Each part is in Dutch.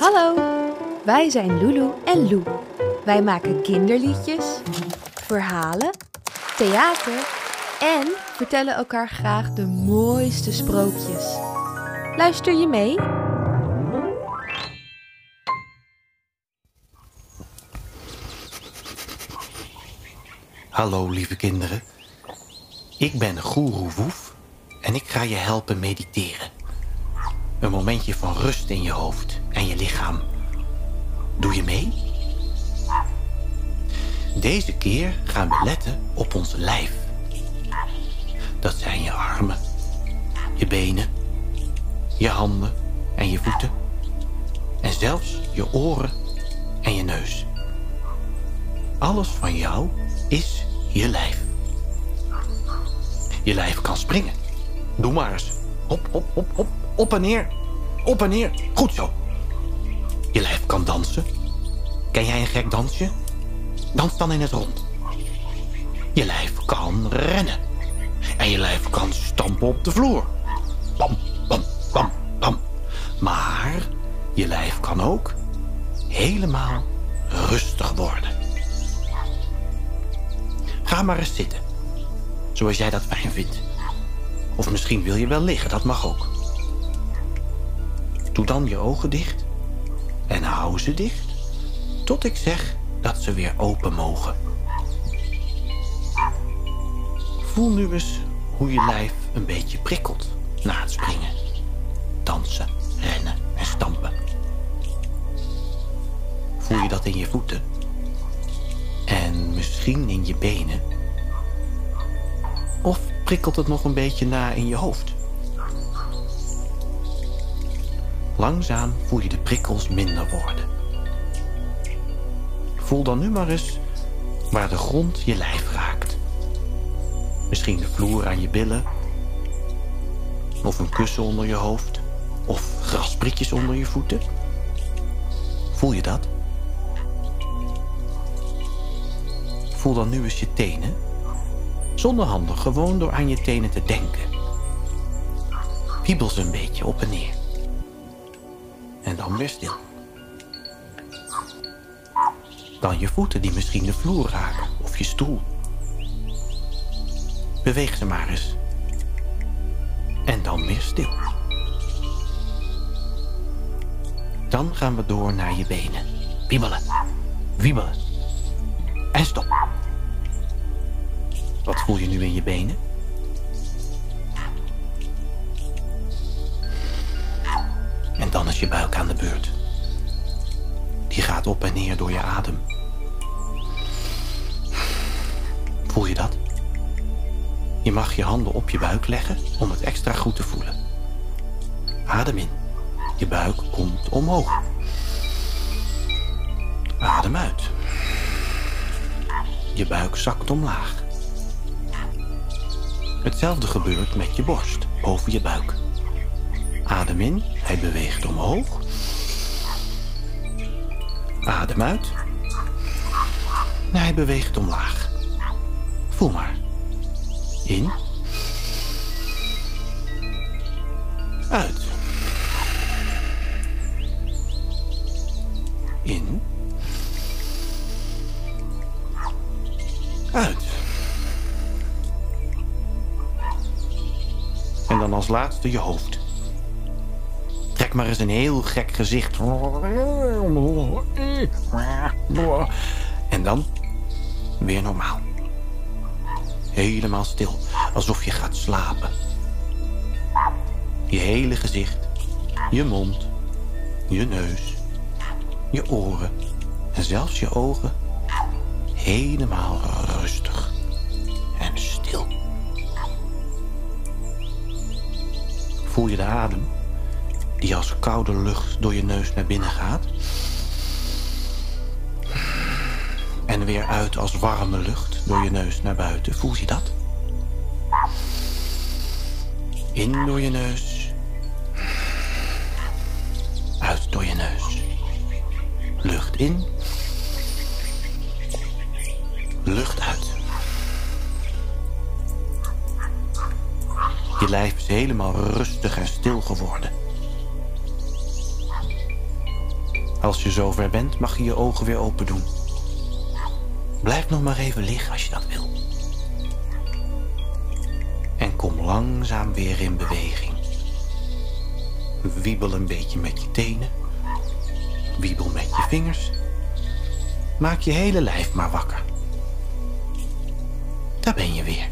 Hallo, wij zijn Lulu en Lou. Wij maken kinderliedjes, verhalen, theater en vertellen elkaar graag de mooiste sprookjes. Luister je mee? Hallo lieve kinderen. Ik ben Goeroe Woef en ik ga je helpen mediteren. Een momentje van rust in je hoofd en je lichaam. Doe je mee? Deze keer gaan we letten op ons lijf. Dat zijn je armen, je benen, je handen en je voeten. En zelfs je oren en je neus. Alles van jou is je lijf. Je lijf kan springen. Doe maar eens. Hop, hop, hop, hop. Op en neer. Op en neer. Goed zo. Je lijf kan dansen. Ken jij een gek dansje? Dans dan in het rond. Je lijf kan rennen. En je lijf kan stampen op de vloer. Bam, bam, bam, bam. Maar je lijf kan ook helemaal rustig worden. Ga maar eens zitten. Zoals jij dat fijn vindt. Of misschien wil je wel liggen, dat mag ook. Doe dan je ogen dicht. En hou ze dicht. Tot ik zeg dat ze weer open mogen. Voel nu eens hoe je lijf een beetje prikkelt na het springen. Dansen, rennen en stampen. Voel je dat in je voeten? En misschien in je benen? Of prikkelt het nog een beetje na in je hoofd? Langzaam voel je de prikkels minder worden. Voel dan nu maar eens waar de grond je lijf raakt. Misschien de vloer aan je billen. Of een kussen onder je hoofd. Of grasprietjes onder je voeten. Voel je dat? Voel dan nu eens je tenen. Zonder handen, gewoon door aan je tenen te denken. Wiebel ze een beetje op en neer. En dan weer stil. Dan je voeten die misschien de vloer raken of je stoel. Beweeg ze maar eens. En dan weer stil. Dan gaan we door naar je benen. Wiebelen. Wiebelen. En stop. Wat voel je nu in je benen? Je buik aan de beurt. Die gaat op en neer door je adem. Voel je dat? Je mag je handen op je buik leggen om het extra goed te voelen. Adem in. Je buik komt omhoog. Adem uit. Je buik zakt omlaag. Hetzelfde gebeurt met je borst boven je buik. Adem in, hij beweegt omhoog. Adem uit. Hij beweegt omlaag. Voel maar. In. Uit. In. Uit. En dan als laatste je hoofd. Maar eens een heel gek gezicht. En dan weer normaal. Helemaal stil, alsof je gaat slapen. Je hele gezicht, je mond, je neus, je oren en zelfs je ogen helemaal rustig en stil. Voel je de adem die als koude lucht door je neus naar binnen gaat? En weer uit als warme lucht door je neus naar buiten. Voel je dat? In door je neus. Uit door je neus. Lucht in. Lucht uit. Je lijf is helemaal rustig en stil geworden. Als je zover bent, mag je je ogen weer open doen. Blijf nog maar even liggen als je dat wil. En kom langzaam weer in beweging. Wiebel een beetje met je tenen. Wiebel met je vingers. Maak je hele lijf maar wakker. Daar ben je weer.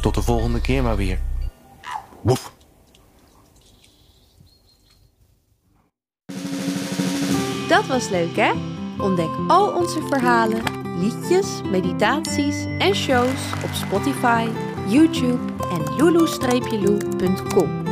Tot de volgende keer maar weer. Woef. Dat was leuk hè? Ontdek al onze verhalen, liedjes, meditaties en shows op Spotify, YouTube en lulu-lou.com.